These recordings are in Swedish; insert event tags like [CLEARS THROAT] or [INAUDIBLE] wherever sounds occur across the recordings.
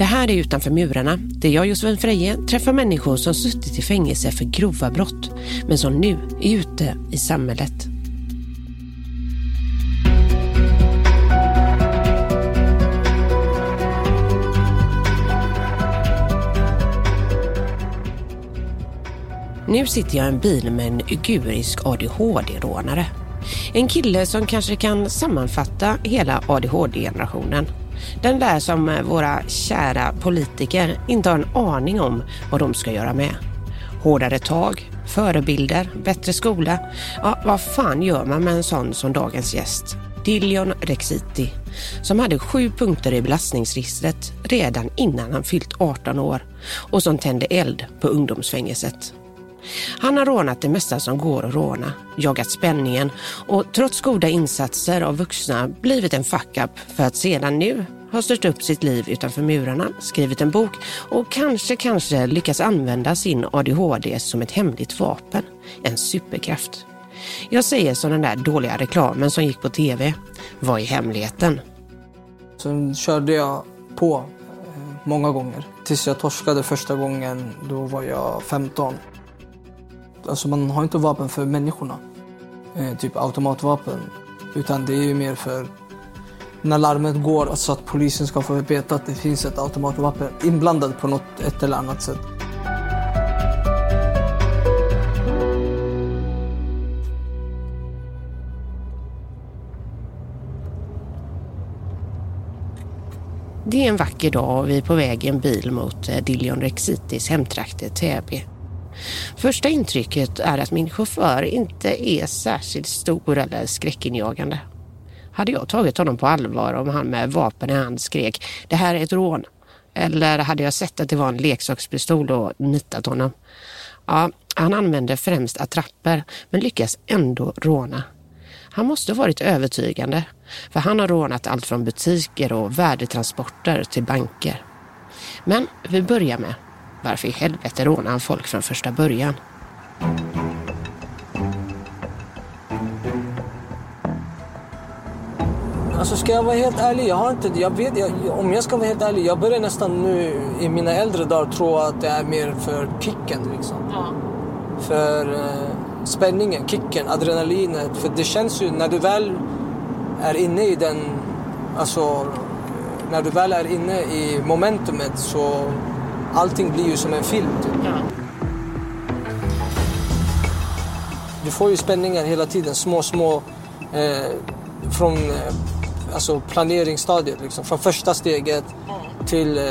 Det här är Utanför murarna, där jag, Josefin Freje, träffar människor som suttit i fängelse för grova brott, men som nu är ute i samhället. Nu sitter jag i en bil med en ugurisk ADHD-rånare. En kille som kanske kan sammanfatta hela ADHD-generationen. Den där som eh, våra kära politiker inte har en aning om vad de ska göra med. Hårdare tag, förebilder, bättre skola. Ja, vad fan gör man med en sån som dagens gäst? Dilion Rexiti, som hade sju punkter i belastningsregistret redan innan han fyllt 18 år och som tände eld på ungdomsfängelset. Han har rånat det mesta som går att råna, jagat spänningen och trots goda insatser av vuxna blivit en fuck-up för att sedan nu har stört upp sitt liv utanför murarna, skrivit en bok och kanske, kanske lyckats använda sin ADHD som ett hemligt vapen, en superkraft. Jag säger som den där dåliga reklamen som gick på tv. Vad är hemligheten? Sen körde jag på eh, många gånger. Tills jag torskade första gången, då var jag 15. Alltså man har inte vapen för människorna. Eh, typ automatvapen. Utan det är ju mer för när larmet går så att polisen ska få veta att det finns ett automatvapen inblandat på något ett eller annat sätt. Det är en vacker dag och vi är på väg i en bil mot eh, Dillion Dilion Rexitis hemtrakter Täby. Första intrycket är att min chaufför inte är särskilt stor eller skräckinjagande. Hade jag tagit honom på allvar om han med vapen i hand skrek det här är ett rån? Eller hade jag sett att det var en leksakspistol och nitat honom? Ja, han använde främst attrapper men lyckas ändå råna. Han måste varit övertygande, för han har rånat allt från butiker och värdetransporter till banker. Men vi börjar med varför i helvete rånar han folk från första början? Alltså ska jag vara helt ärlig, jag har inte, jag vet, jag, om jag ska vara helt ärlig, jag börjar nästan nu i mina äldre dagar tro att det är mer för kicken liksom. Ja. För eh, spänningen, kicken, adrenalinet. För det känns ju när du väl är inne i den, alltså när du väl är inne i momentumet så allting blir ju som en film. Typ. Ja. Du får ju spänningar hela tiden, små, små eh, från eh, alltså planeringsstadiet. Liksom. Från första steget till eh,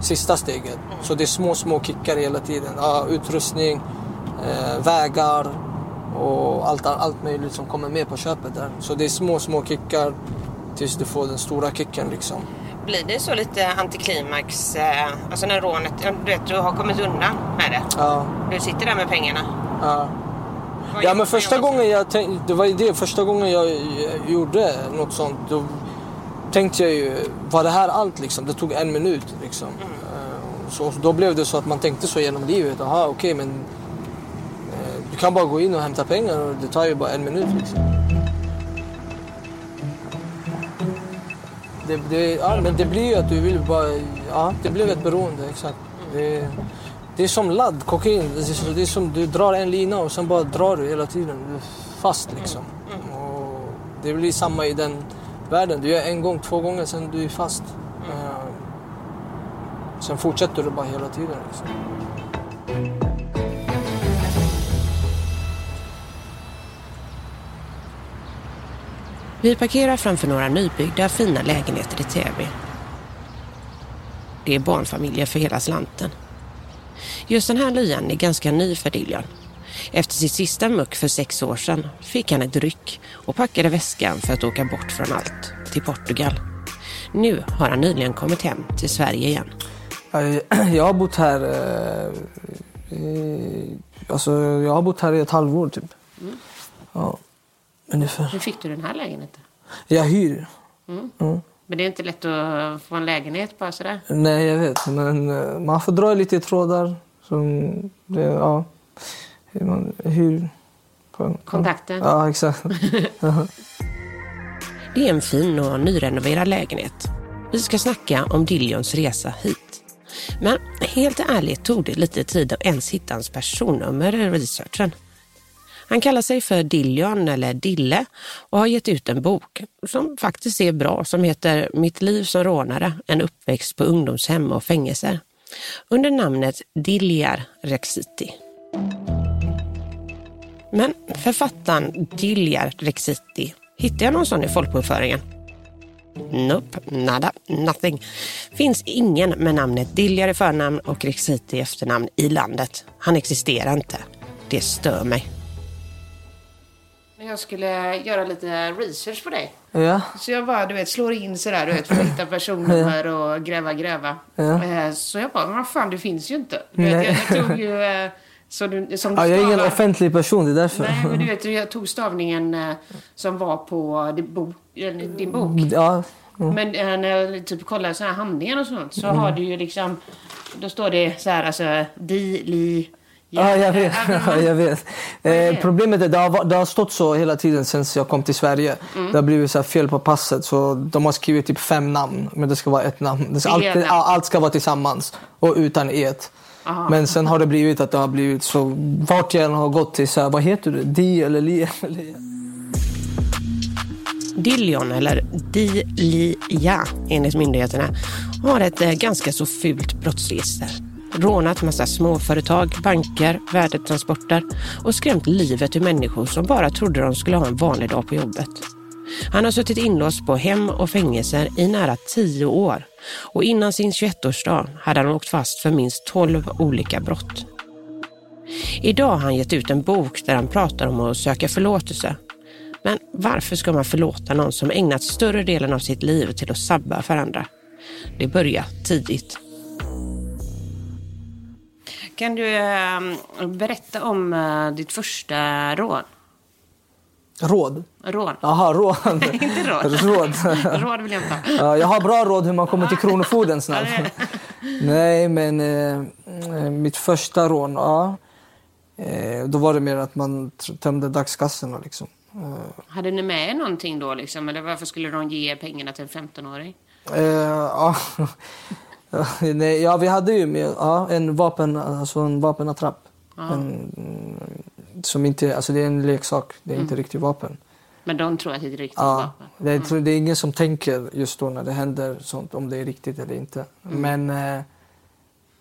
sista steget. Så det är små, små kickar hela tiden. Ja, utrustning, eh, vägar och allt, allt möjligt som kommer med på köpet där. Så det är små, små kickar tills du får den stora kicken liksom. Blir det så lite antiklimax, eh, alltså när rånet, du vet du har kommit undan med det? Ja. Du sitter där med pengarna? Ja. Ja men första gången jag tänkte, det var ju det, första gången jag gjorde något sånt då tänkte jag ju, var det här allt liksom? Det tog en minut liksom. Mm. Så då blev det så att man tänkte så genom livet, jaha okej okay, men eh, du kan bara gå in och hämta pengar och det tar ju bara en minut liksom. Det, det, ja, men det blir ju att du vill bara, ja det blev ett beroende exakt. Det, det är som ladd, kokain. Det är som du drar en lina och sen bara drar du hela tiden. Du är fast liksom. Mm. Och det blir samma i den världen. Du gör en gång, två gånger, sen du är fast. Mm. sen fortsätter du bara hela tiden. Liksom. Vi parkerar framför några nybyggda fina lägenheter i Täby. Det är barnfamiljer för hela slanten. Just den här lyan är ganska ny för Dillion. Efter sitt sista muck för sex år sedan fick han ett ryck och packade väskan för att åka bort från allt, till Portugal. Nu har han nyligen kommit hem till Sverige igen. [CLEARS THROAT] Jag har bott här eh, alltså jag har bott här i ett halvår typ. Mm. Ja, ungefär. Hur fick du den här lägenheten? Jag hyr. Men det är inte lätt att få en lägenhet bara sådär. Nej, jag vet. Men eh, man får dra lite trådar. Som det, ja, man hyr. På, Kontakten. Ja, exakt. [LAUGHS] Det är en fin och nyrenoverad lägenhet. Vi ska snacka om Dillions resa hit. Men helt ärligt tog det lite tid att ens hitta hans personnummer i researchen. Han kallar sig för Dillion eller Dille och har gett ut en bok som faktiskt är bra som heter Mitt liv som rånare, en uppväxt på ungdomshem och fängelser under namnet Diljar Rexiti. Men författaren Diljar Rexiti, hittar jag någon sån i folkbokföringen? Nope, nada, nothing. Finns ingen med namnet Diljar i förnamn och Rexiti i efternamn i landet. Han existerar inte. Det stör mig. Jag skulle göra lite research på dig. ja, Så jag bara, du vet, slår in sådär, du vet, för att hitta personnummer och gräva, gräva. Ja. Eh, Så jag bara, men vad fan, det finns ju inte. Du vet, jag, tog ju, eh, så du, som du ja, jag är ingen offentlig person, det är därför. Nej, men du vet, jag tog stavningen eh, som var på din bok. Din bok. Ja, Men eh, när jag typ kollar så här handlingar och sånt så Mm. har du ju liksom, då står det så här, alltså, di, li, [LAUGHS] Ja, jag vet. Ja, Ja, jag vet. Eh, problemet är att det har, stått så hela tiden sen jag kom till Sverige. Mm. Det har blivit så fel på passet. Så de har skrivit typ fem namn, men det ska vara ett namn. Det ska alltid, ja, allt ska vara tillsammans och utan et. Aha. Men sen har det blivit att det har blivit så... Vart jag än har gått till, så här, vad heter du? Di eller Li? [LAUGHS] Dillion, eller Dilia enligt myndigheterna, har ett eh, ganska så fult brottsregister. Rånat massa småföretag, banker, värdetransporter och skrämt livet ur människor som bara trodde de skulle ha en vanlig dag på jobbet. Han har suttit inlåst på hem och fängelser i nära tio år och innan sin 21-årsdag hade han åkt fast för minst 12 olika brott. Idag har han gett ut en bok där han pratar om att söka förlåtelse. Men varför ska man förlåta någon som ägnat större delen av sitt liv till att sabba för andra? Det börjar tidigt. Kan du eh, berätta om eh, ditt första rån? Råd? Rån? Jaha, råd. [LAUGHS] Inte råd. råd. [LAUGHS] Råd vill jag inte ha. Ja, jag har bra råd hur man kommer till Kronofogden snabbt. [LAUGHS] Nej, men eh, eh, mitt första rån, ja. Eh, då var det mer att man tömde dagskassorna liksom. Hade ni med er någonting då liksom? Eller varför skulle de ge pengarna till en 15-åring? Eh, ja. Nej, ja, vi hade ju med, ja, en, vapen, alltså en vapenattrapp. En, mm, som inte, alltså det är en leksak, det är inte riktigt vapen. Men de tror att det är riktigt Ja, vapen. det, jag tror, det är ingen som tänker just då när det händer sånt om det är riktigt eller inte. Men eh,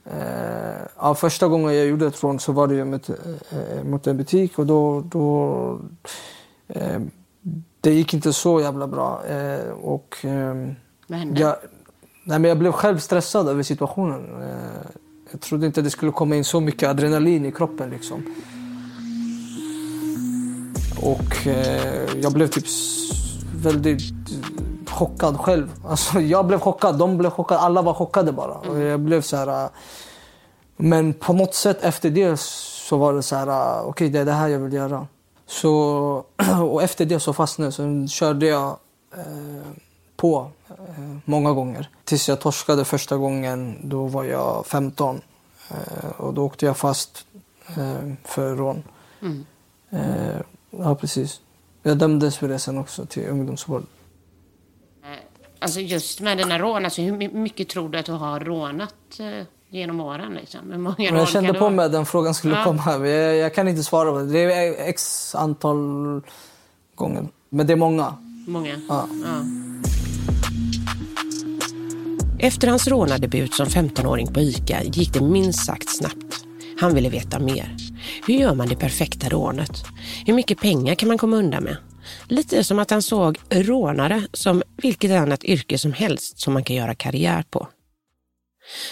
eh, ja, första gången jag gjorde ett rån så var det ju mot, eh, mot en butik och då, då eh, det gick inte så jävla bra. Eh, och ehm, Vad hände? jag, nej, men jag blev själv stressad över situationen. Eh, jag trodde inte det skulle komma in så mycket adrenalin i kroppen liksom. Och eh, jag blev typ väldigt eh, chockad själv. [LAUGHS] Alltså, jag blev chockad, de blev chockade, alla var chockade bara. Och jag blev så här... Men på något sätt efter det så var det så här, okej det är det här jag vill göra. Så, [CLEARS THROAT] och efter det så fastnade jag, så körde jag eh, på många gånger. Tills jag torskade första gången, då var jag 15. Eh, och då åkte jag fast eh, för rån. Mm. Eh, ja, precis. Jag dömdes för det sen också till ungdomsvård. Alltså just med dina rån, alltså hur my- mycket tror du att du har rånat eh, genom åren? Liksom? Hur många jag kände på mig att den frågan skulle Ja. komma. Jag, jag kan inte svara på det. Det är x antal gånger. Men det är många. Många? Ja. Ja. Efter hans rånardebut som 15-åring på ICA gick det minst sagt snabbt. Han ville veta mer. Hur gör man det perfekta rånet? Hur mycket pengar kan man komma undan med? Lite som att han såg rånare som vilket annat yrke som helst som man kan göra karriär på.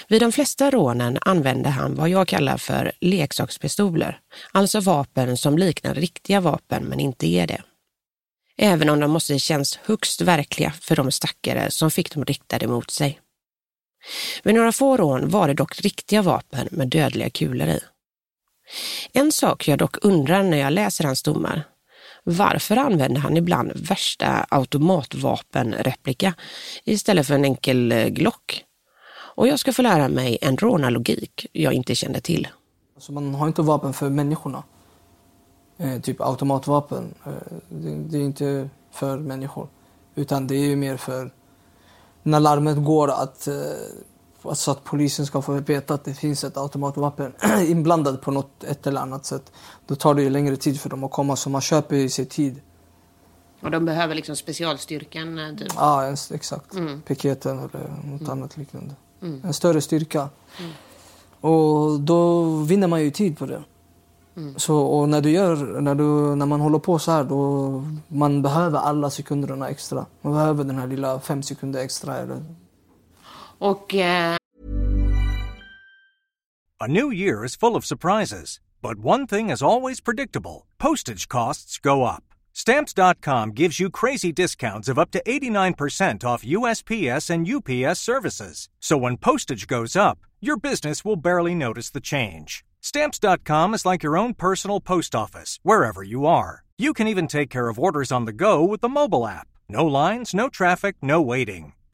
Vid de flesta rånen använde han vad jag kallar för leksakspistoler, alltså vapen som liknar riktiga vapen men inte är det. Även om de måste känns högst verkliga för de stackare som fick dem riktade mot sig. Vid några få rån var det dock riktiga vapen med dödliga kulor i. En sak jag dock undrar när jag läser hans domar. Varför använder han ibland värsta automatvapenreplika istället för en enkel eh, Glock? Och jag ska få lära mig en rånarlogik jag inte kände till. Alltså man har inte vapen för människorna. Eh, typ automatvapen. Eh, det, det, är inte för människor. Utan det är mer för när larmet går att, eh, så att polisen ska få veta att det finns ett automatvapen [CLEARS THROAT] inblandat på något ett eller annat sätt. Då tar det ju längre tid för dem att komma så man köper ju sig tid. Och de behöver liksom specialstyrkan? Eh, typ. Ja, exakt. Mm. Piketen eller något mm. annat liknande. Mm. En större styrka. Mm. Och då vinner man ju tid på det. Mm. Så, och när, du gör, när, du, när man håller på så här, då man behöver alla sekunderna extra. Man behöver den här lilla fem sekunder extra. Eller... Och... Uh... A new year is full of surprises. But one thing is always predictable. Postage costs go up. Stamps.com gives you crazy discounts of up to 89% off USPS and UPS services. So when postage goes up, your business will barely notice the change. Stamps.com is like your own personal post office, wherever you are. You can even take care of orders on the go with the mobile app. No lines, no traffic, no waiting.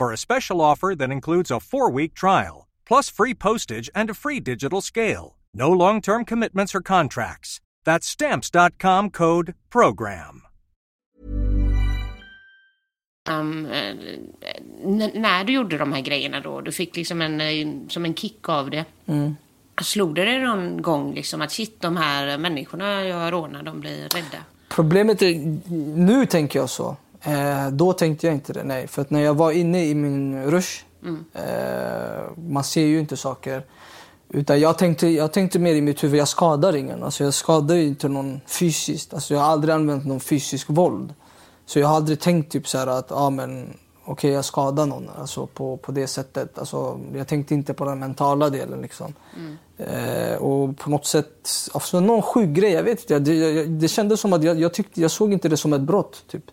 for a special offer that includes a four week trial, plus free postage and a free digital scale. No long term commitments or contracts. That's stamps.com code program. Um, när du gjorde de här grejerna då, du fick liksom en, eh, som en kick av det. Mm. Slog det dig någon gång liksom att shit, de här människorna jag rånar, de blir rädda? Problemet är, nu tänker jag så. Eh, då tänkte jag inte det, nej. För att när jag var inne i min rush, mm. eh, man ser ju inte saker. Utan jag tänkte, jag tänkte mer i mitt huvud, jag skadar ingen. Alltså jag skadar inte någon fysiskt. Alltså jag har aldrig använt någon fysisk våld. Så jag har aldrig tänkt typ så att, ah, men okej okay, jag skadar någon alltså på, på det sättet. Alltså, jag tänkte inte på den mentala delen liksom. Mm. Eh, och på något sätt, alltså någon sjuk grej, jag vet inte. Det, det, det kändes som att jag, jag, tyckte, jag såg inte det som ett brott. Typ.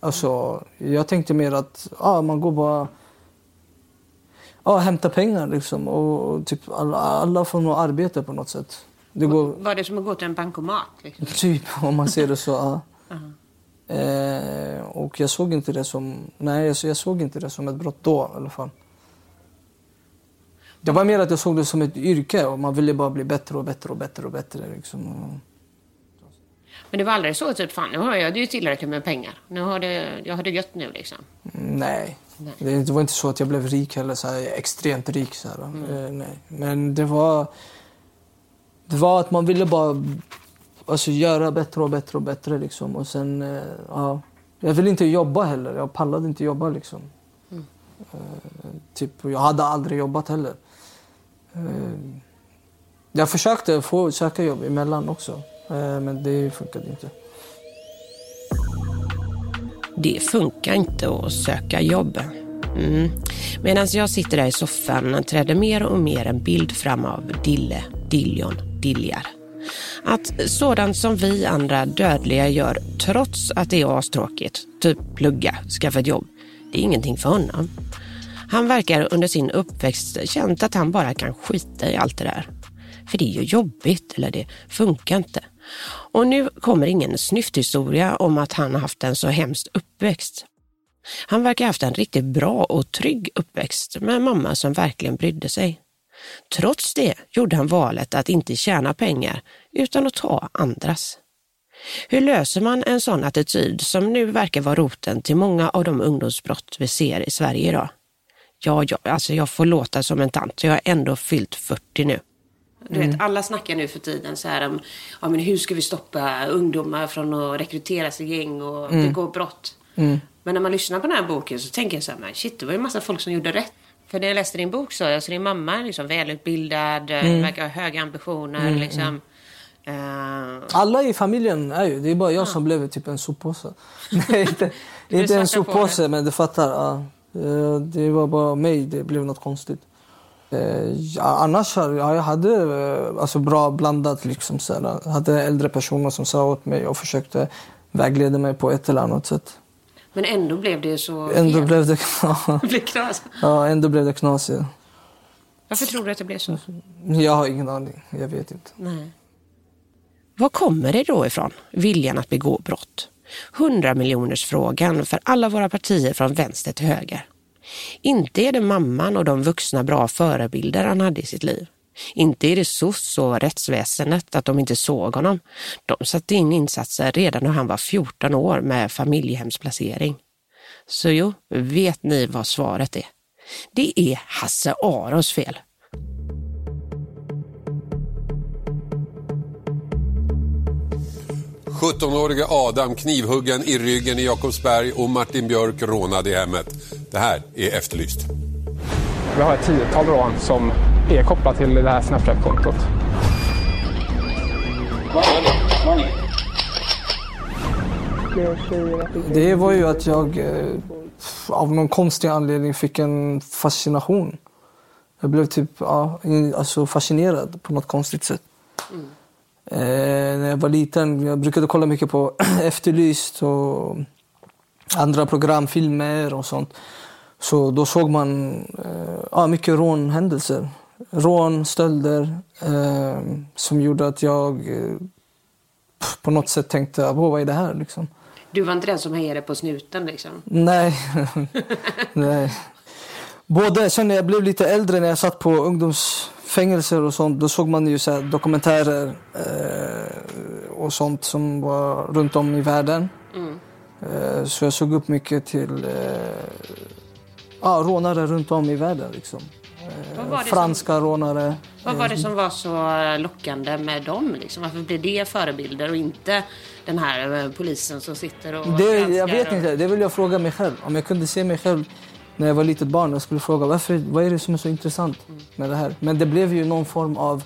Alltså, jag tänkte mer att ah, man går bara ah, hämta pengar liksom. Och, och typ alla, alla får nog arbete på något sätt. Det går... Var det som att gå till en bankomat? Liksom? [LAUGHS] Typ, om man ser det så. Ja. [LAUGHS] Uh -huh. eh, och jag såg inte det som, nej, jag, jag såg inte det som ett brott då i alla fall. Det var mer att jag såg det som ett yrke och man ville bara bli bättre och bättre och bättre och bättre. Liksom. Men det var aldrig så typ, fan nu har jag ju tillräckligt med pengar. Nu har det, jag har det gött nu liksom. Nej. nej. Det var inte så att jag blev rik eller så här, extremt rik. Så här, mm. eh, nej. Men det var, det var att man ville bara alltså, göra bättre och bättre och bättre. Liksom. Och sen, eh, ja. Jag ville inte jobba heller. Jag pallade inte jobba liksom. Mm. Eh, typ, jag hade aldrig jobbat heller. Jag försökte få söka jobb emellan också. Eh, men det funkade inte. Det funkar inte att söka jobb. Mm. Medan jag sitter där i soffan träder mer och mer en bild fram av Dille, Diljon, Diljar. Att sådant som vi andra dödliga gör trots att det är astråkigt, typ plugga, skaffa ett jobb, det är ingenting för honom. Han verkar under sin uppväxt känt att han bara kan skita i allt det där. För det är ju jobbigt eller det funkar inte. Och nu kommer ingen snyfthistoria om att han har haft en så hemskt uppväxt. Han verkar ha haft en riktigt bra och trygg uppväxt med en mamma som verkligen brydde sig. Trots det gjorde han valet att inte tjäna pengar utan att ta andras. Hur löser man en sån attityd som nu verkar vara roten till många av de ungdomsbrott vi ser i Sverige idag? Ja, ja alltså jag får låta som en tant, jag har ändå fyllt 40 nu. Du vet, mm. alla snackar nu för tiden så här om ja, men hur ska vi stoppa ungdomar från att rekrytera sig gäng och mm. begå brott. Mm. Men när man lyssnar på den här boken så tänker jag så här, men shit, det var ju en massa folk som gjorde rätt. För när jag läste din bok så, alltså din mamma är liksom välutbildad, mm. verkar ha höga ambitioner. Mm, liksom. Eh, Alla i familjen är ju, det är bara jag som blev typ en soppåse. [LAUGHS] Nej, inte, inte en soppåse, men du fattar. Ja. Eh, Det var bara mig, det blev något konstigt. Eh, Ja, annars ja, jag hade eh, alltså, bra blandat. Liksom, så här. Jag hade äldre personer som sa åt mig och försökte vägleda mig på ett eller annat sätt. men ändå blev det så Ändå fel. blev det, [LAUGHS] Det blev knas. ja, ändå blev det knasigt. Varför tror du att det blev så? Jag har ingen aning, jag vet inte. Nej. Var kommer det då ifrån, viljan att begå brott? 100 miljoners frågan för alla våra partier från vänster till höger. Inte är det mamman och de vuxna bra förebilder han hade i sitt liv. Inte är det SOS och rättsväsendet att de inte såg honom. De satte in insatser redan när han var 14 år med familjehemsplacering. Så jo, vet ni vad svaret är? Det är Hasse Aros fel. 17-årige Adam knivhuggen i ryggen i Jakobsberg och Martin Björk rånad i hemmet. Det här är Efterlyst. Vi har ett tiotal rån som är kopplat till det här Snapchat-kontot. Det var ju att jag eh, av någon konstig anledning fick en fascination. Jag blev typ ja, alltså fascinerad på något konstigt sätt. Eh, när jag var liten, jag brukade kolla mycket på [CLEARS THROAT] Efterlyst och andra program, filmer och sånt. Så då såg man eh, ja, mycket rånhändelser. Rån, stölder eh, som gjorde att jag eh, på något sätt tänkte, "Åh, vad är det här liksom? Du var inte den som hejade på snuten liksom? Nej. [LAUGHS] Nej. Både sen när jag blev lite äldre, när jag satt på ungdomsfängelser och sånt, då såg man ju så dokumentärer eh, och sånt som var runt om i världen. Eh, så jag såg upp mycket till eh, ja, rånare runt om i världen. Liksom. Franska rånare. Vad var det som var så lockande med dem? Liksom? Varför blev det förebilder och inte den här eh, polisen som sitter och Det, jag vet och... inte, det vill jag fråga mig själv. Om jag kunde se mig själv när jag var litet barn, jag skulle fråga varför, vad är det som är så intressant med det här? Men det blev ju någon form av...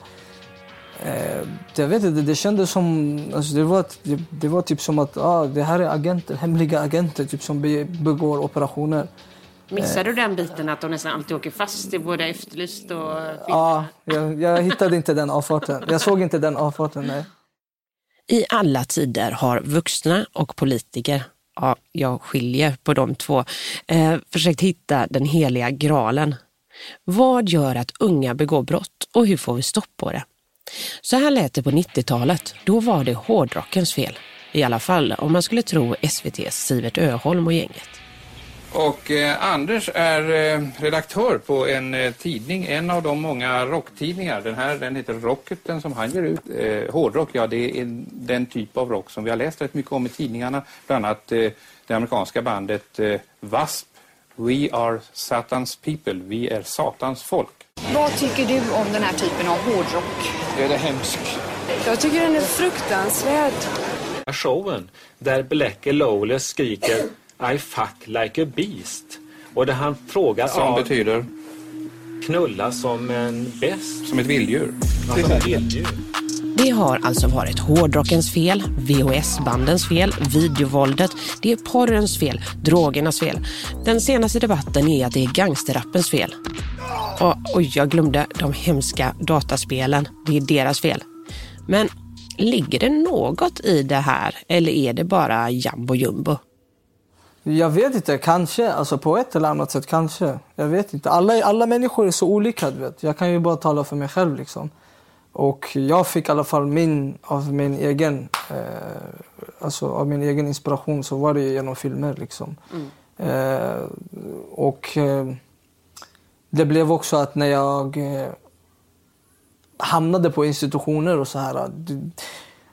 Eh, jag vet inte, det kändes som... Alltså det, var, det, det var typ som att ah, det här är agenter, hemliga agenter typ, som be, begår operationer. Missar du den biten att de nästan alltid åker fast i både Efterlyst och Ja, jag, jag hittade inte den avfarten. Jag såg inte den avfarten, nej. I alla tider har vuxna och politiker, ja, jag skiljer på de två, eh, försökt hitta den heliga graalen. Vad gör att unga begår brott och hur får vi stopp på det? Så här lät det på 90-talet. Då var det hårdrockens fel. I alla fall om man skulle tro SVTs Sivert Öholm och gänget. Och eh, Anders är eh, redaktör på en eh, tidning, en av de många rocktidningar. Den här den heter Rocket, den som han ger ut. Eh, hårdrock, ja det är den typ av rock som vi har läst rätt mycket om i tidningarna. Bland annat eh, det amerikanska bandet eh, W.A.S.P. We are Satans people, vi är Satans folk. Vad tycker du om den här typen av hårdrock? Är det hemsk? Jag tycker den är fruktansvärd. showen där Black Lawless skriker I fuck like a beast. Och där han frågar Som ja, betyder knulla som en bäst. som ett vilddjur. Ja, som ett vilddjur. Det har alltså varit hårdrockens fel, VHS-bandens fel, videovåldet, det är porrens fel, drogernas fel. Den senaste debatten är att det är gangsterrappens fel. Och, oj, jag glömde de hemska dataspelen. Det är deras fel. Men ligger det något i det här eller är det bara jambo jumbo? Jag vet inte, kanske. Alltså på ett eller annat sätt kanske. Jag vet inte. Alla, alla människor är så olika, du vet. Jag kan ju bara tala för mig själv liksom. Och jag fick i alla fall min, av min egen, eh, alltså av min egen inspiration så var det genom filmer liksom. Eh, och eh, det blev också att när jag eh, hamnade på institutioner och så här. Det,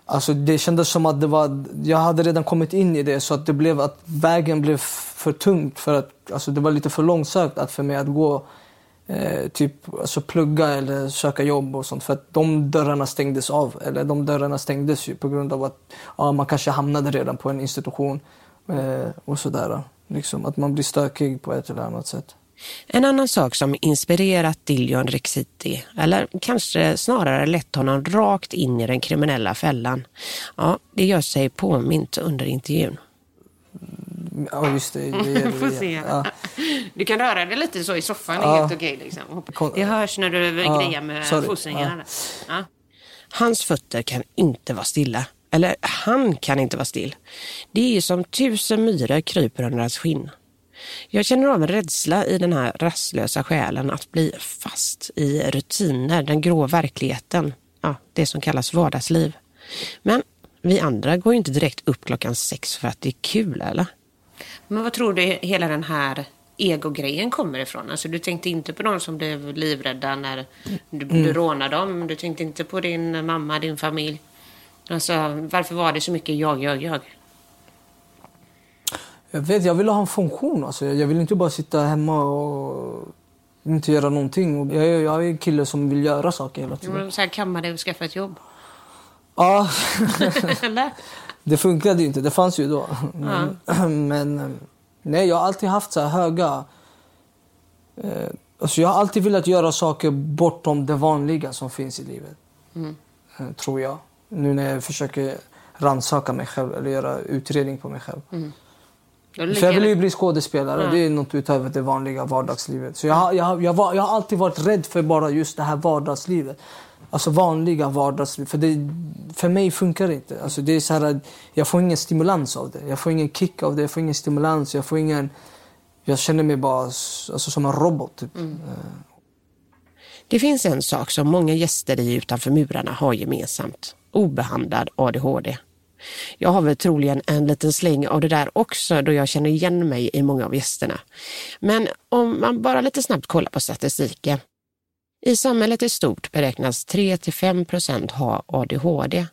alltså det kändes som att det var, jag hade redan kommit in i det så att det blev att vägen blev för tung. för att alltså det var lite för långsökt att för mig att gå eh, typ alltså plugga eller söka jobb och sånt för att de dörrarna stängdes av eller de dörrarna stängdes ju på grund av att ja, man kanske hamnade redan på en institution eh, och sådär. Liksom att man blir stökig på ett eller annat sätt. En annan sak som inspirerat Dillion Rexiti, eller kanske snarare lett honom rakt in i den kriminella fällan, ja, det gör sig påmint under intervjun. Ja, just det. det, [LAUGHS] det, Får se. Ja. Du kan röra dig lite så i soffan, det Ja. är helt okej. Liksom. Det hörs när du Ja, grejar med sorry. fotringarna. Ja. Hans fötter kan inte vara stilla. Eller han kan inte vara still. Det är som tusen myror kryper under hans skinn. Jag känner av en rädsla i den här rastlösa själen att bli fast i rutiner, den grå verkligheten. Ja, det som kallas vardagsliv. Men vi andra går ju inte direkt upp klockan sex för att det är kul, eller? Men vad tror du hela den här egogrejen kommer ifrån? Alltså du tänkte inte på de som blev livrädda när du, Mm. du rånade dem. Du tänkte inte på din mamma, din familj. Alltså varför var det så mycket jag, jag, jag? Jag vet, jag vill ha en funktion. Alltså. Jag vill inte bara sitta hemma och inte göra någonting. Jag är, jag är en kille som vill göra saker hela tiden. så här, kamma dig och skaffa ett jobb. Ja, [LAUGHS] det funkade ju inte. Det fanns ju då. Men, [CLEARS THROAT] men eh, nej, jag har alltid haft så höga... Eh, alltså jag har alltid velat göra saker bortom det vanliga som finns i livet. Eh, tror jag. Nu när jag försöker rannsaka mig själv eller göra utredning på mig själv. Då För jag vill ju bli skådespelare. Ja. Det är något utöver det vanliga vardagslivet. Så jag, har- jag, jag, var, jag har alltid varit rädd för bara just det här vardagslivet. Alltså vanliga vardagsliv. För, det, för mig funkar det inte. Alltså det är så här, att jag får ingen stimulans av det. Jag får ingen kick av det. Jag får ingen stimulans. Jag får ingen... Jag känner mig bara alltså, som en robot. Typ. Eh, Det finns en sak som många gäster i Utanför murarna har gemensamt. Obehandlad ADHD. Jag har väl troligen en liten släng av det där också då jag känner igen mig i många av gästerna. Men om man bara lite snabbt kollar på statistiken. I samhället i stort beräknas 3-5 procent ha ADHD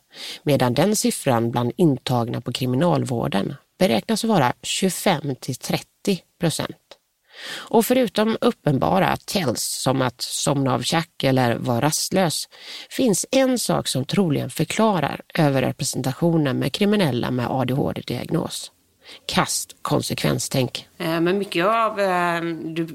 medan den siffran bland intagna på kriminalvården beräknas vara 25-30 procent. Och förutom uppenbara tells som att somna av tjack eller vara rastlös finns en sak som troligen förklarar överrepresentationen med kriminella med ADHD-diagnos. Kast konsekvenstänk. Men mycket av, eh, du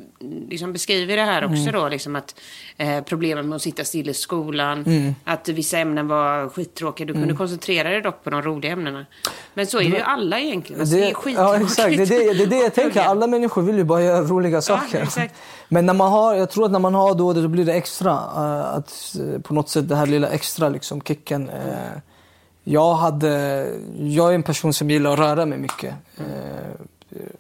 liksom beskriver det här också då, liksom att eh, problemen med att sitta still i skolan, att vissa ämnen var skittråkiga. Du kunde koncentrera dig dock på de roliga ämnena. Men så är ju alla egentligen. Alltså, det, är ja, skittråkigt. exakt. Det är det, det, är det jag tänker. [LAUGHS] Alla människor vill ju bara göra roliga saker. exakt. [LAUGHS] Men när man har, jag tror att när man har då, då blir det extra. eh, att eh, på något sätt det här lilla extra liksom, kicken. eh, jag, hade, jag är en person som gillar att röra mig mycket. Eh,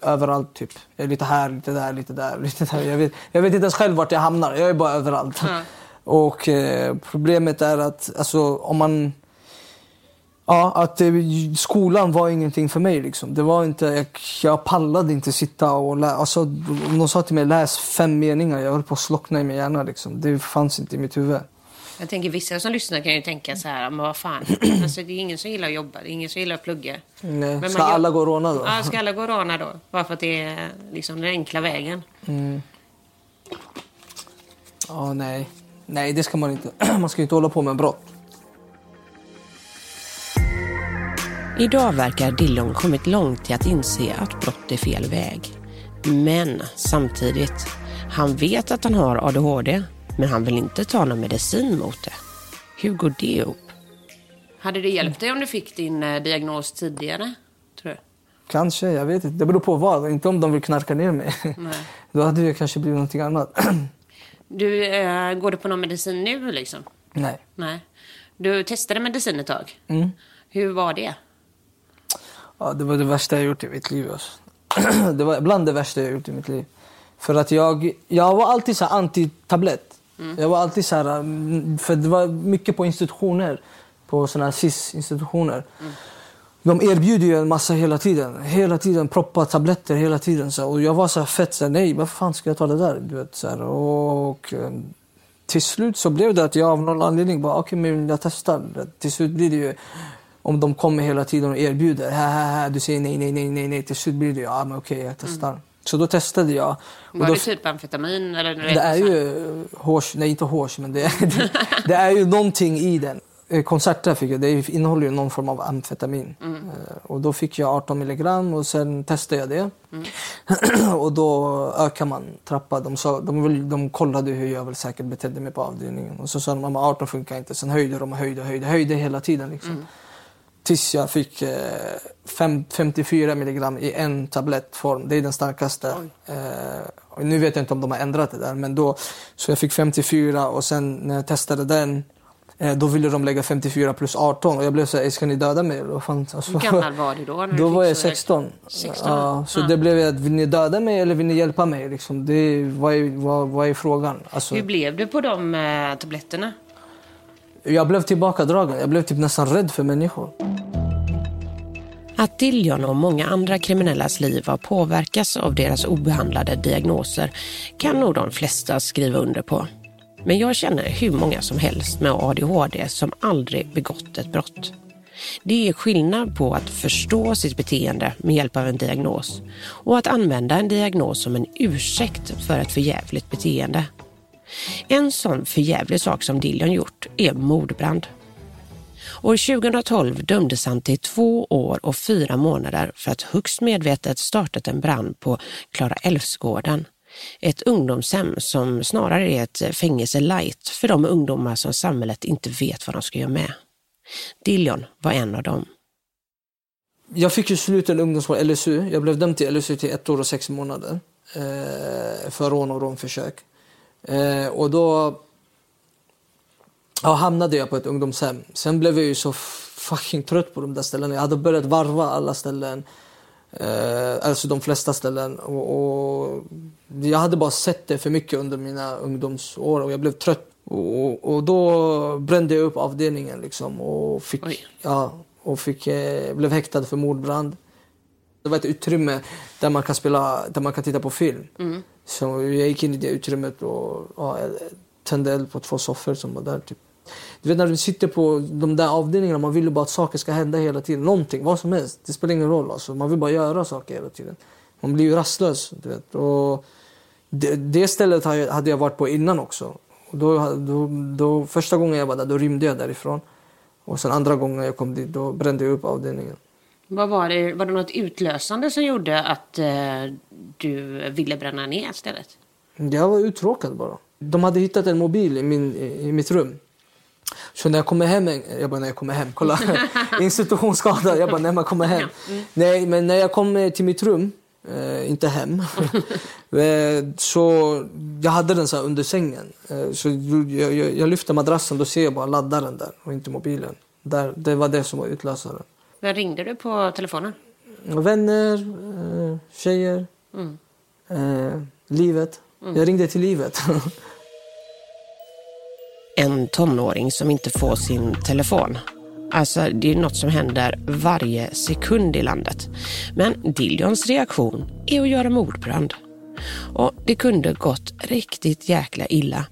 överallt typ. Jag är lite här, lite där, lite där, [LAUGHS] lite där. Jag vet, jag vet inte ens själv vart jag hamnar. Jag är bara överallt. [LAUGHS] Och eh, problemet är att alltså, om man... Ja, att eh, skolan var ingenting för mig. Liksom. Det var inte, jag, jag pallade inte sitta och läsa. Alltså, om de sa till mig läs fem meningar, jag höll på att slockna i min hjärna. Liksom. Det fanns inte i mitt huvud. Jag tänker vissa som lyssnar kan ju tänka så här, men vad fan. [CLEARS THROAT] Alltså det är ingen som gillar att jobba, det är ingen som gillar att plugga. Nej. Men Ska man alla gå och råna då? Ja, ska alla gå och råna då? Bara för att det är liksom den enkla vägen. Ja, nej. Nej, det ska man inte. [CLEARS THROAT] man ska inte hålla på med brott. Idag verkar Dillon kommit långt i att inse att brott är fel väg. Men samtidigt, han vet att han har ADHD, men han vill inte ta någon medicin mot det. Hur går det ihop? Hade det hjälpt dig om du fick din eh, diagnos tidigare, tror du? Kanske, jag vet inte. Det beror på vad. Inte om de vill knarka ner mig. [LAUGHS] Då hade det kanske blivit någonting annat. [CLEARS THROAT] Du, eh, går du på någon medicin nu liksom? nej. Nej. Du testade medicin ett tag. Mm. Hur var det? Ja, det var det värsta jag gjort i mitt liv. Alltså. [CLEARS THROAT] det var bland det värsta jag gjort i mitt liv. För att jag, jag var alltid så här Mm. Jag var alltid så här, mm, för det var mycket på institutioner. På såna här SIS-institutioner. Mm. De erbjuder ju en massa hela tiden. Hela tiden proppa tabletter hela tiden. Så. Och jag var så här fett så här, nej varför fan ska jag ta det där? Du vet, så här. Och eh, till slut så blev det att jag av någon anledning bara, okej okay, men jag testar. Till slut blir det ju, om de kommer hela tiden och erbjuder, här, här, här, du säger nej, nej, nej, nej, nej. Till slut blir det ju, ja men okej okay, jag testar. Mm. Så då testade jag. Var då, det typ amfetamin? Eller det är ju hårs, nej inte hårs, men det är, [LAUGHS] det, det är ju någonting i den. eh, koncerter fick jag. Det innehåller ju någon form av amfetamin. Mm. Eh, och då fick jag 18 milligram och sen testade jag det. Mm. [CLEARS THROAT] och då ökar man trappa. De, sa, de, de kollade hur jag väl säkert betedde mig på avdelningen. Och så sa de att 18 funkar inte. Sen höjde de och höjde och höjde. Höjde hela tiden liksom. Mm. Tills jag fick eh, fem, 54 milligram i en tablettform. Det är den starkaste. Eh, nu vet jag inte om de har ändrat det där. Men då, så jag fick 54 och sen när jag testade den eh, då ville de lägga 54 plus 18 och jag blev så här, ska ni döda mig? fan? Alltså, Hur gammal var du då? Då var jag så högt? 16. 16? Ja, så Ja. det blev att vill ni döda mig eller vill ni hjälpa mig? Liksom, det, vad, är, vad, vad är frågan? Alltså, Hur blev du på de eh, tabletterna? Jag blev tillbakadragen. Jag blev typ nästan rädd för människor. Att Dillion och många andra kriminellas liv har påverkats av deras obehandlade diagnoser kan nog de flesta skriva under på. Men jag känner hur många som helst med ADHD som aldrig begått ett brott. Det är skillnad på att förstå sitt beteende med hjälp av en diagnos och att använda en diagnos som en ursäkt för ett förjävligt beteende. En sån förjävlig sak som Dillon gjort är mordbrand. År 2012 dömdes han till två år och fyra månader för att högst medvetet startat en brand på Klara Älvsgården. Ett ungdomshem som snarare är ett fängelse light för de ungdomar som samhället inte vet vad de ska göra med. Dillon var en av dem. Jag fick ju sluten ungdomsvård, LSU. Jag blev dömd till LSU till ett år och sex månader. Eh, för rån och rånförsök. Eh, och då ja, hamnade jag på ett ungdomshem. Sen blev jag ju så fucking trött på de där ställena. Jag hade börjat varva alla ställen. Eh, alltså de flesta ställen. Och, och jag hade bara sett det för mycket under mina ungdomsår och jag blev trött. Och, och då brände jag upp avdelningen liksom och fick, ja, och fick, eh, blev häktad för mordbrand. Det var ett utrymme där man kan spela, där man kan titta på film. Mm. Så jag gick in i det utrymmet och ja, tände eld på två soffor som var där. Typ. Du vet när du sitter på de där avdelningarna, man vill ju bara att saker ska hända hela tiden. Någonting, vad som helst. Det spelar ingen roll. Alltså. Man vill bara göra saker hela tiden. Man blir ju rastlös. Du vet. Och det, det stället hade jag varit på innan också. Och då, då, då, första gången jag var där, då rymde jag därifrån. Och sen andra gången jag kom dit, då brände jag upp avdelningen. Vad var, det, var det något utlösande som gjorde att eh, du ville bränna ner stället? Jag var uttråkad bara. De hade hittat en mobil i, min, i, mitt rum. Så när jag kommer hem, jag bara när jag kommer hem, kolla, [LAUGHS] institutionsskada, jag bara när man kommer hem. Nej, men när jag kom eh, till mitt rum, eh, inte hem, [LAUGHS] eh, så jag hade den så under sängen. Eh, så jag, jag, jag lyfter madrassen, då ser jag bara laddaren där och inte mobilen. Där, det var det som var utlösaren. Vem ringde du på telefonen? Vänner, eh, tjejer, Mm. eh, livet. Mm. Jag ringde till livet. [LAUGHS] En tonåring som inte får sin telefon. Alltså, det är något som händer varje sekund i landet. Men Dillions reaktion är att göra mordbrand. Och det kunde gått riktigt jäkla illa.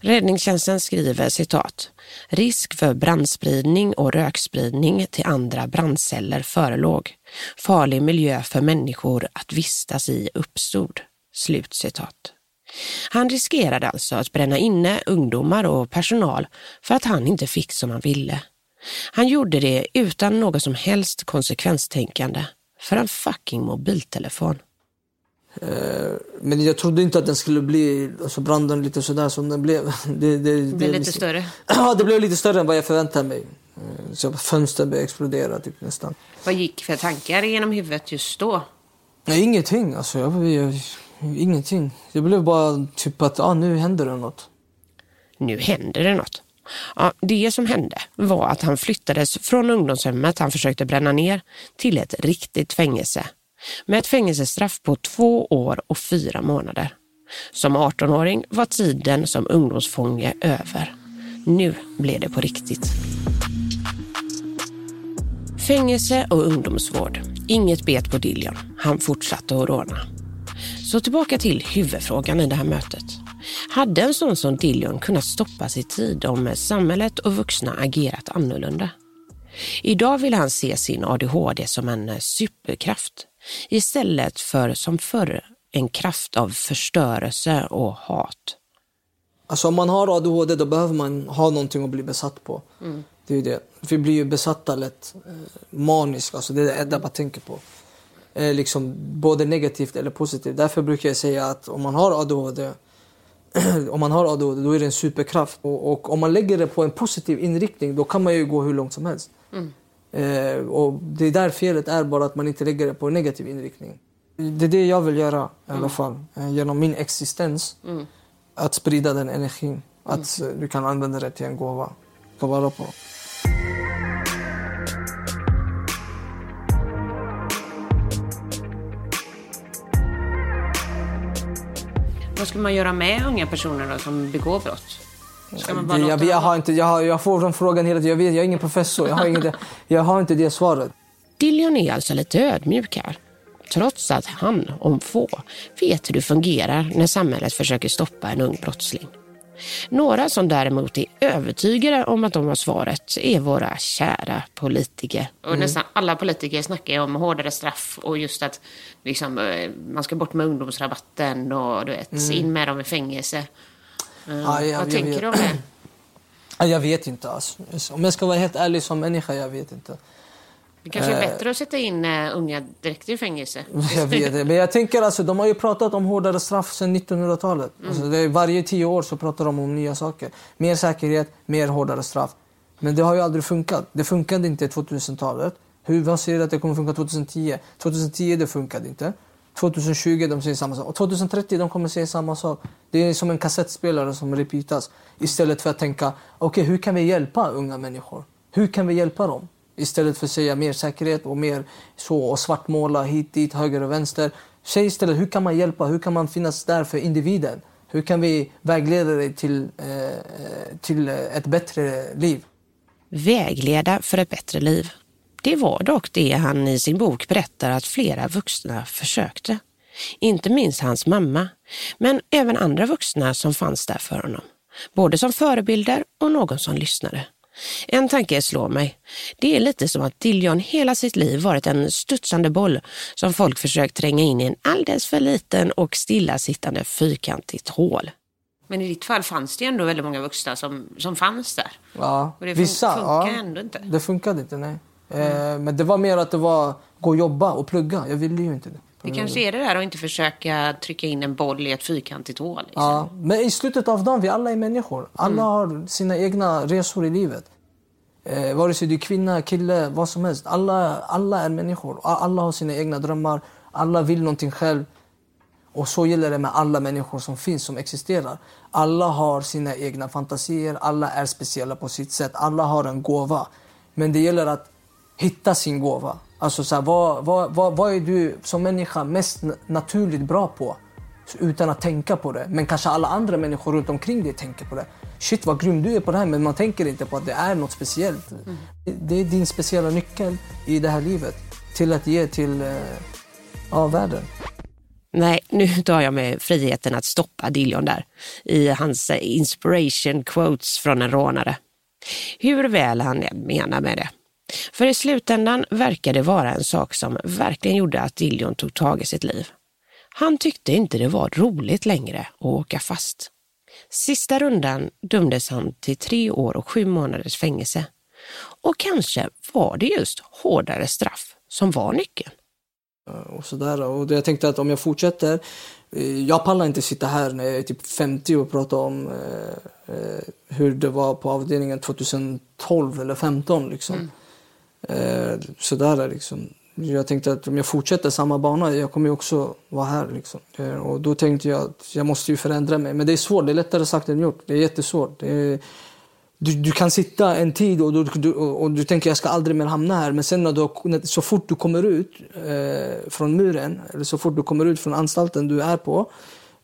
Räddningstjänsten skriver citat. Risk för brandspridning och rökspridning till andra brandceller förelåg. Farlig miljö för människor att vistas i uppstod. Slut citat. Han riskerade alltså att bränna inne ungdomar och personal för att han inte fick som han ville. Han gjorde det utan något som helst konsekvenstänkande för en fucking mobiltelefon. Eh, Men jag trodde inte att den skulle bli, alltså branden lite sådär som den blev. [LAUGHS] Det, det, Det blev lite större. [CLEARS THROAT] Ja, det blev lite större än vad jag förväntade mig. Eh, Så fönstren började explodera typ nästan. Vad gick för tankar genom huvudet just då? Nej, ingenting alltså. Jag, jag, ingenting. Det blev bara typ att ah, nu händer det något. Nu händer det något. Ja, det som hände var att han flyttades från ungdomshemmet han försökte bränna ner till ett riktigt fängelse med ett fängelsestraff på två år och fyra månader. Som 18-åring var tiden som ungdomsfånge över. Nu blev det på riktigt. Fängelse och ungdomsvård. Inget bet på Dillion. Han fortsatte att råna. Så tillbaka till huvudfrågan i det här mötet. Hade en sån som Dillion kunnat stoppas i tid om samhället och vuxna agerat annorlunda? Idag vill han se sin ADHD som en superkraft istället för som förr en kraft av förstörelse och hat. Alltså om man har ADHD då behöver man ha någonting att bli besatt på. Mm. Det är det. Vi blir ju besatta lätt. Eh, maniska, alltså det är det enda man tänker på. Eh, liksom både negativt eller positivt. Därför brukar jag säga att om man har ADHD [CLEARS THROAT] om man har ADHD då är det en superkraft. Och, och, om man lägger det på en positiv inriktning då kan man ju gå hur långt som helst. Mm. Eh, och det är där felet är bara att man inte lägger det på en negativ inriktning. Det är det jag vill göra i alla mm. fall. Eh, genom min existens. Mm. Att sprida den energin. Att mm. du kan använda det till en gåva. Ta vara på. Vad ska man göra med unga personer då, som begår brott? Ska man bara jag, jag, har inte, jag, har, jag får den frågan hela tiden. Jag, vet, jag är ingen professor. Jag har, inget, [LAUGHS] jag har inte det svaret. Dillion är alltså lite ödmjuk här. Trots att han, om få, vet hur det fungerar när samhället försöker stoppa en ung brottsling. Några som däremot är övertygade om att de har svaret är våra kära politiker. Och mm. nästan alla politiker snackar om hårdare straff och just att liksom, eh, man ska bort med ungdomsrabatten och du vet, mm. in med dem i fängelse. Uh, ja, jag, vad jag, tänker du om det? Jag vet inte. Alltså. Om jag ska vara helt ärlig som människa, jag vet inte. Det kanske är eh. bättre att sätta in uh, unga direkt i fängelse. [LAUGHS] Jag vet det. Men jag tänker alltså, de har ju pratat om hårdare straff sedan 1900-talet. Mm. Alltså, varje tio år så pratar de om nya saker. Mer säkerhet, mer hårdare straff. Men det har ju aldrig funkat. Det funkade inte 2000-talet. Hur, vad säger att det kommer funka 2010? 2010 det funkade inte. 2020 de säger samma sak. Och 2030 de kommer säga samma sak. Det är som en kassettspelare som repeatas. Istället för att tänka, okej okay, hur kan vi hjälpa unga människor? Hur kan vi hjälpa dem? Istället för att säga mer säkerhet och mer så och svartmåla hit, dit, höger och vänster. Säg istället hur kan man hjälpa? Hur kan man finnas där för individen? Hur kan vi vägleda dig till, eh, eh till ett bättre liv? Vägleda för ett bättre liv. Det var dock det han i sin bok berättar att flera vuxna försökte. Inte minst hans mamma, men även andra vuxna som fanns där för honom. Både som förebilder och någon som lyssnade. En tanke slår mig. Det är lite som att Dillion hela sitt liv varit en studsande boll som folk försökt tränga in i en alldeles för liten och stillasittande fyrkantigt hål. Men i ditt fall fanns det ändå väldigt många vuxna som, som fanns där. Ja, och det vissa. funkar ja, ändå inte. Det funkade inte, nej. Mm. men det var mer att det var gå och jobba och plugga. Jag ville ju inte det. Det kanske är det där att inte försöka trycka in en boll i ett fyrkantigt hål. Liksom. Ja, men i slutet av dagen, vi alla är människor. Alla mm. har sina egna resor i livet. Eh, vare sig du är kvinna, kille, vad som helst. Alla, alla är människor. Alla har sina egna drömmar. Alla vill någonting själv. Och så gäller det med alla människor som finns, som existerar. Alla har sina egna fantasier, alla är speciella på sitt sätt. Alla har en gåva. Men det gäller att hitta sin gåva. Alltså så här, vad, vad, vad, vad är du som människa mest naturligt bra på? Utan att tänka på det. Men kanske alla andra människor runt omkring dig tänker på det. Shit vad grym du är på det här men man tänker inte på att det är något speciellt. Mm. Det är din speciella nyckel i det här livet till att ge till eh, ja, världen. Nej, nu tar jag mig friheten att stoppa Dillion där i hans eh, inspiration quotes från en rånare. Hur väl han än menar med det. För i slutändan verkar det vara en sak som verkligen gjorde att Dillion tog tag i sitt liv. Han tyckte inte det var roligt längre att åka fast. Sista rundan dömdes han till tre år och sju månaders fängelse. Och kanske var det just hårdare straff som var nyckeln. Och sådär. Och jag tänkte att om jag fortsätter, eh, jag pallar inte sitta här när jag är typ 50 och prata om eh, eh hur det var på avdelningen 2012 eller 2015. Liksom. Mm. Eh, sådär liksom. Jag tänkte att om jag fortsätter samma bana, jag kommer ju också vara här. Liksom. Eh, och då tänkte jag att jag måste ju förändra mig. Men det är svårt, det är lättare sagt än gjort. Det är jättesvårt. Det är, du, du kan sitta en tid och du, du, och du tänker jag ska aldrig mer hamna här. Men sen när du, så fort du kommer ut eh, från muren, eller så fort du kommer ut från anstalten du är på.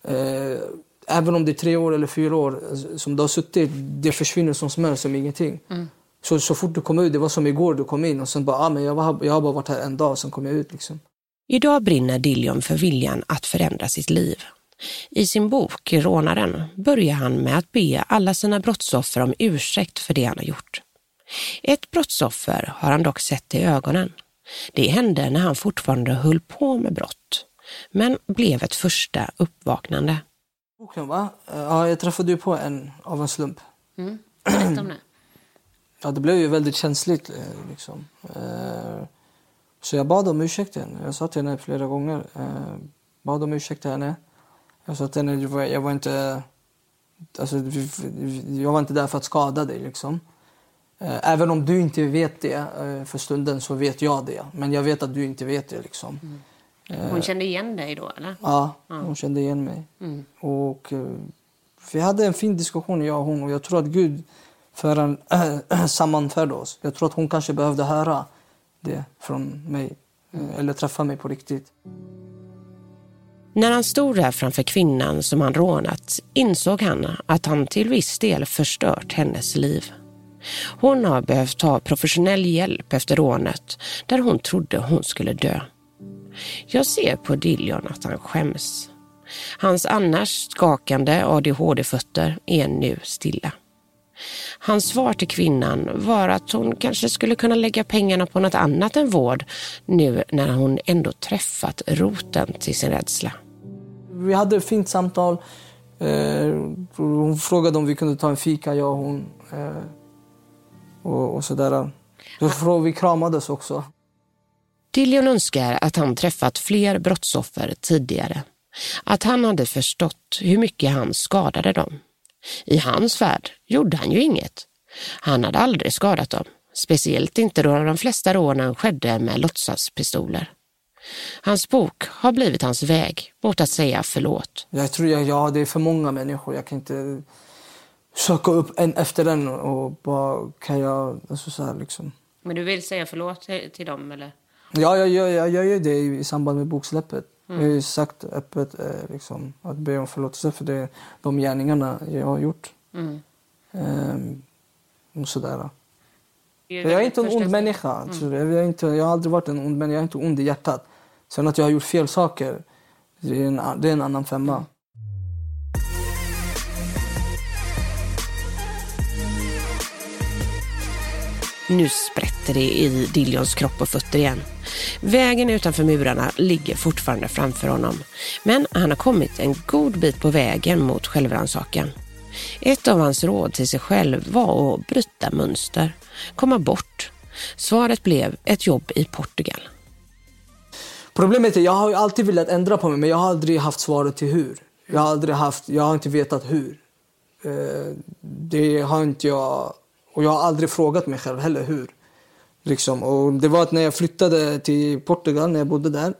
Eh, även om det är tre år eller fyra år alltså, som du har suttit, det försvinner som smör som ingenting. Mm. Så, så fort du kom ut, det var som igår du kom in och sen bara, ah, men jag, var, jag har bara varit här en dag, sen kom jag ut. Liksom. Idag brinner Dillion för viljan att förändra sitt liv. I sin bok Rånaren börjar han med att be alla sina brottsoffer om ursäkt för det han har gjort. Ett brottsoffer har han dock sett i ögonen. Det hände när han fortfarande höll på med brott, men blev ett första uppvaknande. Boken va? Ja, jag träffade ju på en av en slump. Mm. Berätta om det. Ja, det blev ju väldigt känsligt. eh, Liksom. Eh, Så jag bad om ursäkt till henne. Jag sa till henne flera gånger. eh, Bad om ursäkt till henne. Jag sa till henne, jag var, jag var inte... Alltså, jag var inte där för att skada dig. Liksom. Även om du inte vet det för stunden så vet jag det. Men jag vet att du inte vet det. Liksom. Hon kände igen dig då eller? Ja, hon kände igen mig. Och eh, vi hade en fin diskussion, jag och hon. Och jag tror att Gud för en, [CLEARS THROAT] sammanförde oss. Jag tror att hon kanske behövde höra det från mig. Eh, eller träffa mig på riktigt. När han stod där framför kvinnan som han rånat insåg han att han till viss del förstört hennes liv. Hon har behövt ta professionell hjälp efter rånet där hon trodde hon skulle dö. Jag ser på Dillion att han skäms. Hans annars skakande ADHD-fötter är nu stilla. Hans svar till kvinnan var att hon kanske skulle kunna lägga pengarna på något annat än vård nu när hon ändå träffat roten till sin rädsla. Vi hade ett fint samtal. Eh, Hon frågade om vi kunde ta en fika, jag och hon. eh, Och, och sådär. Så vi kramades också. Dillion önskar att han träffat fler brottsoffer tidigare. Att han hade förstått hur mycket han skadade dem. I hans värld gjorde han ju inget. Han hade aldrig skadat dem. Speciellt inte då de flesta rånen skedde med låtsaspistoler. Hans bok har blivit hans väg mot att säga förlåt. Jag tror jag, ja, det är för många människor. Jag kan inte söka upp en efter en och bara kan jag... Alltså så här, liksom. Men du vill säga förlåt till dem eller? Ja, jag gör, jag, jag gör det i, i samband med boksläppet. Jag har ju sagt öppet eh, liksom, att be om förlåtelse för det, de gärningarna jag har gjort. Ehm, och sådär. Jag är inte en ond människa. alltså. Jag, är inte, jag har aldrig varit en ond människa. Jag är inte ond i hjärtat. Sen att jag har gjort fel saker, det är en, det är en annan femma. Nu sprätter det i Dillions kropp och fötter igen. Vägen utanför murarna ligger fortfarande framför honom. Men han har kommit en god bit på vägen mot självrannsakan. Ett av hans råd till sig själv var att bryta mönster, komma bort. Svaret blev ett jobb i Portugal. Problemet är jag har ju alltid velat ändra på mig men jag har aldrig haft svaret till hur. Jag har aldrig haft, jag har inte vetat hur. Eh, det har inte jag, och jag har aldrig frågat mig själv heller hur. Liksom. Och det var att när jag flyttade till Portugal, när jag bodde där,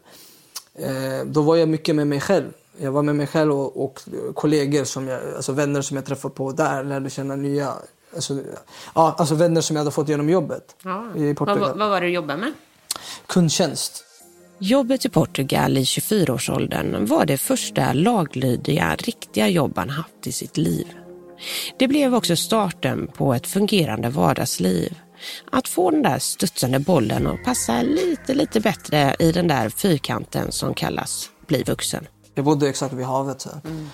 eh, då var jag mycket med mig själv. Jag var med mig själv och, och kollegor, som jag, alltså vänner som jag träffade på där, lärde känna nya, alltså, ja, alltså vänner som jag hade fått genom jobbet i Portugal. var det du jobbade med? Kundtjänst. Jobbet i Portugal i 24-årsåldern var det första laglydiga, riktiga jobb han haft i sitt liv. Det blev också starten på ett fungerande vardagsliv. Att få den där studsande bollen att passa lite, lite bättre i den där fyrkanten som kallas bli vuxen. Jag bodde exakt vid havet. Mm.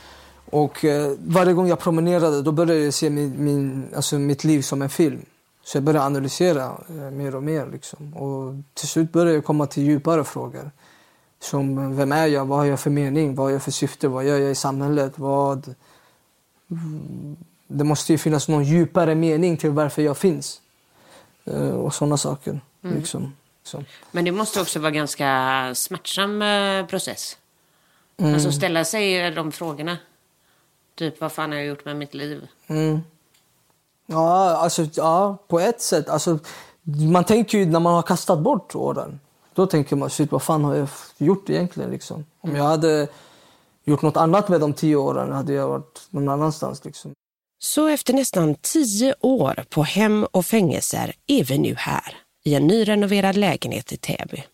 Och eh, varje gång jag promenerade då började jag se min, min, alltså mitt liv som en film. Så jag började analysera eh, mer och mer. Liksom. Och till slut började jag komma till djupare frågor. Som eh, vem är jag? Vad har jag för mening? Vad har jag för syfte? Vad gör jag i samhället? Vad... Mm, Det måste ju finnas någon djupare mening till varför jag finns. Eh, Och sådana saker. Liksom. Så. Men det måste också vara ganska smärtsam eh, process. Alltså ställa sig de frågorna. Typ, vad fan har jag gjort med mitt liv? Mm. Ja, alltså, ja, på ett sätt. Alltså, man tänker ju när man har kastat bort åren. Då tänker man, shit, vad fan har jag gjort egentligen? Liksom? Om jag hade gjort något annat med de tio åren hade jag varit någon annanstans. Liksom. Så efter nästan tio år på hem och fängelser är vi nu här i en nyrenoverad lägenhet i Täby.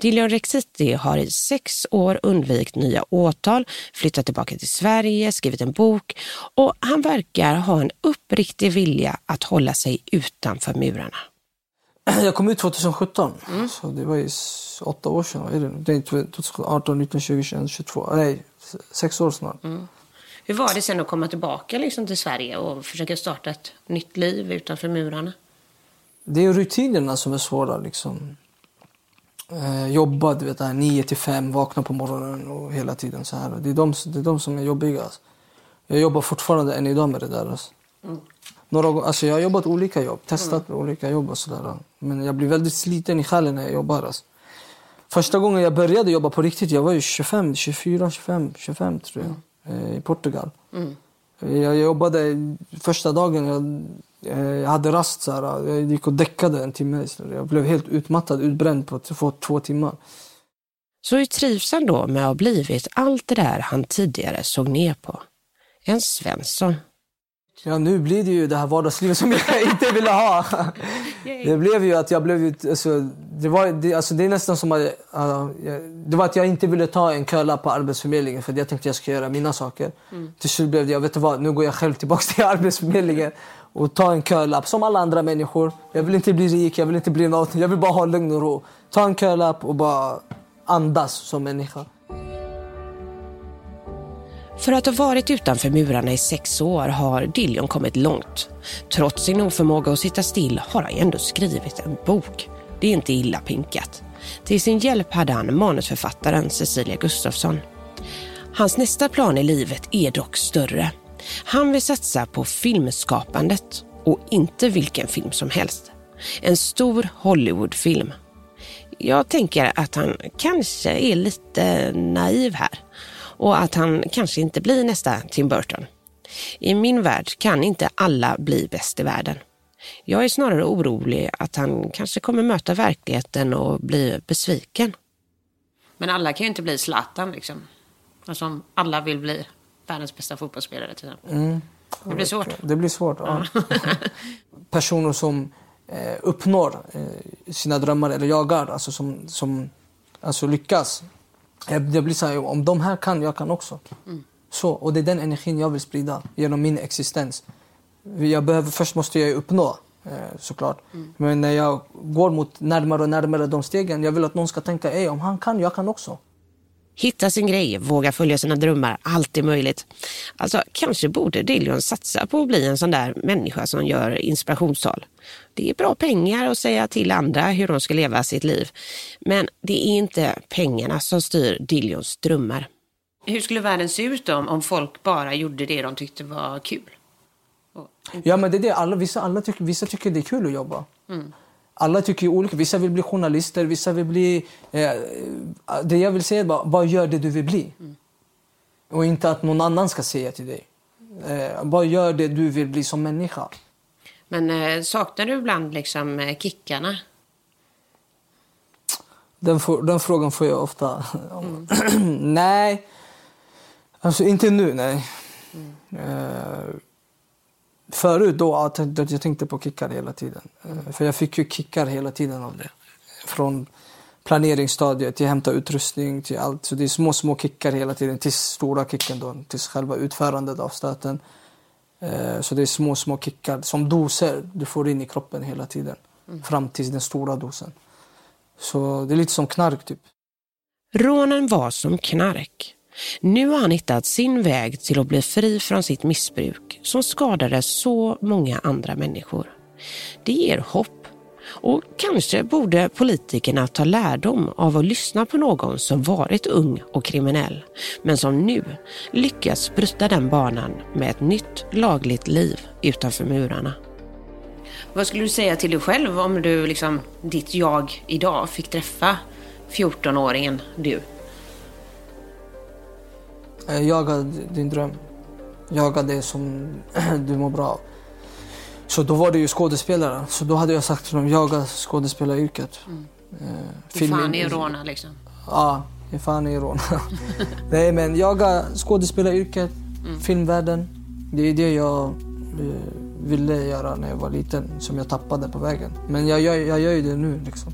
Dillion Rexiti har i sex år undvikit nya åtal, flyttat tillbaka till Sverige, skrivit en bok och han verkar ha en uppriktig vilja att hålla sig utanför murarna. [CLEARS THROAT] Jag kom ut 2017, så det var ju åtta år sedan. Vad är det? det är 2018, 19, 20, 21, 22. Nej, sex år snart. Hur var det sen att komma tillbaka liksom till Sverige och försöka starta ett nytt liv utanför murarna? Det är rutinerna som är svåra. Liksom. Eh, jobba du vet, 9 till 5, vakna på morgonen och hela tiden så här. Det är de, det är de som är jobbiga. Alltså. Jag jobbar fortfarande än idag med det där. Alltså. Några, gånger- alltså jag har jobbat olika jobb, testat med olika jobb och sådär. Men jag blir väldigt sliten i själen när jag jobbar. Alltså. Första gången jag började jobba på riktigt, jag var ju 25, 24, 25, 25 tror jag. eh, I Portugal. Jag jobbade första dagen, jag, eh, jag hade rast så här, Jag gick och däckade en timme. Så jag blev helt utmattad, utbränd på två, två timmar. Så hur trivs han då med att ha blivit allt det där han tidigare såg ner på? En Svensson. Ja, nu blir det ju det här vardagslivet som jag [LAUGHS] inte ville ha. Det blev ju att jag blev ju... Alltså, det, var, det, alltså, det är nästan som att... uh, jag, det var att jag inte ville ta en köla på Arbetsförmedlingen för jag tänkte jag ska göra mina saker. Till slut blev det, jag vet du vad, nu går jag själv tillbaka till [LAUGHS] Arbetsförmedlingen och tar en kölapp som alla andra människor. Jag vill inte bli rik, jag vill inte bli något. Jag vill bara ha lugn och ro. Ta en kölapp och bara andas som människa. För att ha varit utanför murarna i sex år har Dillion kommit långt. Trots sin oförmåga att sitta still har han ändå skrivit en bok. Det är inte illa pinkat. Till sin hjälp hade han manusförfattaren Cecilia Gustafsson. Hans nästa plan i livet är dock större. Han vill satsa på filmskapandet och inte vilken film som helst. En stor Hollywoodfilm. Jag tänker att han kanske är lite naiv här och att han kanske inte blir nästa Tim Burton. I min värld kan inte alla bli bäst i världen. Jag är snarare orolig att han kanske kommer möta verkligheten och bli besviken. Men alla kan ju inte bli Zlatan liksom. Alltså om alla vill bli världens bästa fotbollsspelare till exempel. Det blir svårt. Det blir svårt, ja. [LAUGHS] Personer som eh, uppnår eh, sina drömmar eller jagar, alltså som, som alltså lyckas. Jag, blir så här, om de här kan, jag kan också. Så, och det är den energin jag vill sprida genom min existens. Jag behöver, först måste jag uppnå, eh, såklart. Men när jag går mot närmare och närmare de stegen, jag vill att någon ska tänka, Ey, om han kan, jag kan också. Hitta sin grej, våga följa sina drömmar, allt är möjligt. Alltså, kanske borde Dillion satsa på att bli en sån där människa som gör inspirationstal. Det är bra pengar att säga till andra hur de ska leva sitt liv. Men det är inte pengarna som styr Dillions drömmar. Hur skulle världen se ut om, om folk bara gjorde det de tyckte var kul? Ja, men det är det. Alla, vissa, alla tycker, vissa tycker det är kul att jobba. Alla tycker olika. Vissa vill bli journalister, vissa vill bli... Eh, det jag vill säga är bara, vad gör det du vill bli? Och inte att någon annan ska säga till dig. Eh, vad gör det du vill bli som människa? Men eh, saknar du ibland liksom eh, kickarna? Den, får- den frågan får jag ofta. [CLEARS THROAT] nej. Alltså inte nu, nej. Eh, förut då, att jag, tänkte på kickar hela tiden. Eh, för jag fick ju kickar hela tiden av det. Från planeringsstadiet till hämta utrustning till allt. Så det är små, små kickar hela tiden tills stora kicken då, tills själva utförandet av stöten. Eh, så det är små, små kickar som doser du får in i kroppen hela tiden. Fram till den stora dosen. Så det är lite som knark typ. Rånen var som knark. Nu har han hittat sin väg till att bli fri från sitt missbruk som skadade så många andra människor. Det ger hopp. Och kanske borde politikerna ta lärdom av att lyssna på någon som varit ung och kriminell, men som nu lyckas bryta den banan med ett nytt lagligt liv utanför murarna. Vad skulle du säga till dig själv om du liksom, ditt jag idag fick träffa 14-åringen du? Eh, Jaga din dröm. Jaga det som [CLEARS THROAT] du mår bra av. Så då var det ju skådespelare. Så då hade jag sagt till dem, jaga skådespelaryrket. Eh, Hur fan är råna liksom? Ja, hur fan är rån? [LAUGHS] Nej men jaga skådespelaryrket, filmvärlden. Det är det jag eh, ville göra när jag var liten, som jag tappade på vägen. Men jag, jag, jag gör ju det nu liksom.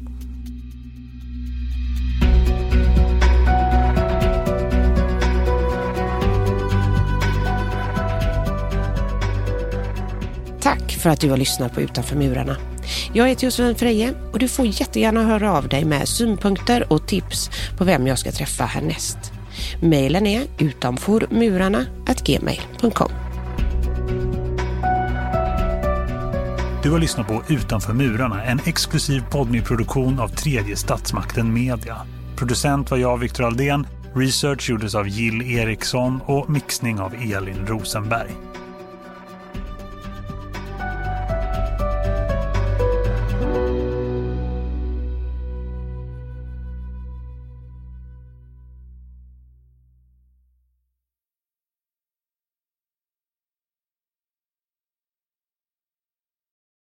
För att du har lyssnat på Utanför murarna. Jag heter Josefin Freje och du får jättegärna höra av dig med synpunkter och tips på vem jag ska träffa härnäst. Mailen är utanformurarna.gmail.com Du har lyssnat på Utanför murarna, en exklusiv poddmy-produktion av tredje statsmakten media. Producent var jag, Viktor Aldén. Research gjordes av Jill Eriksson och mixning av Elin Rosenberg.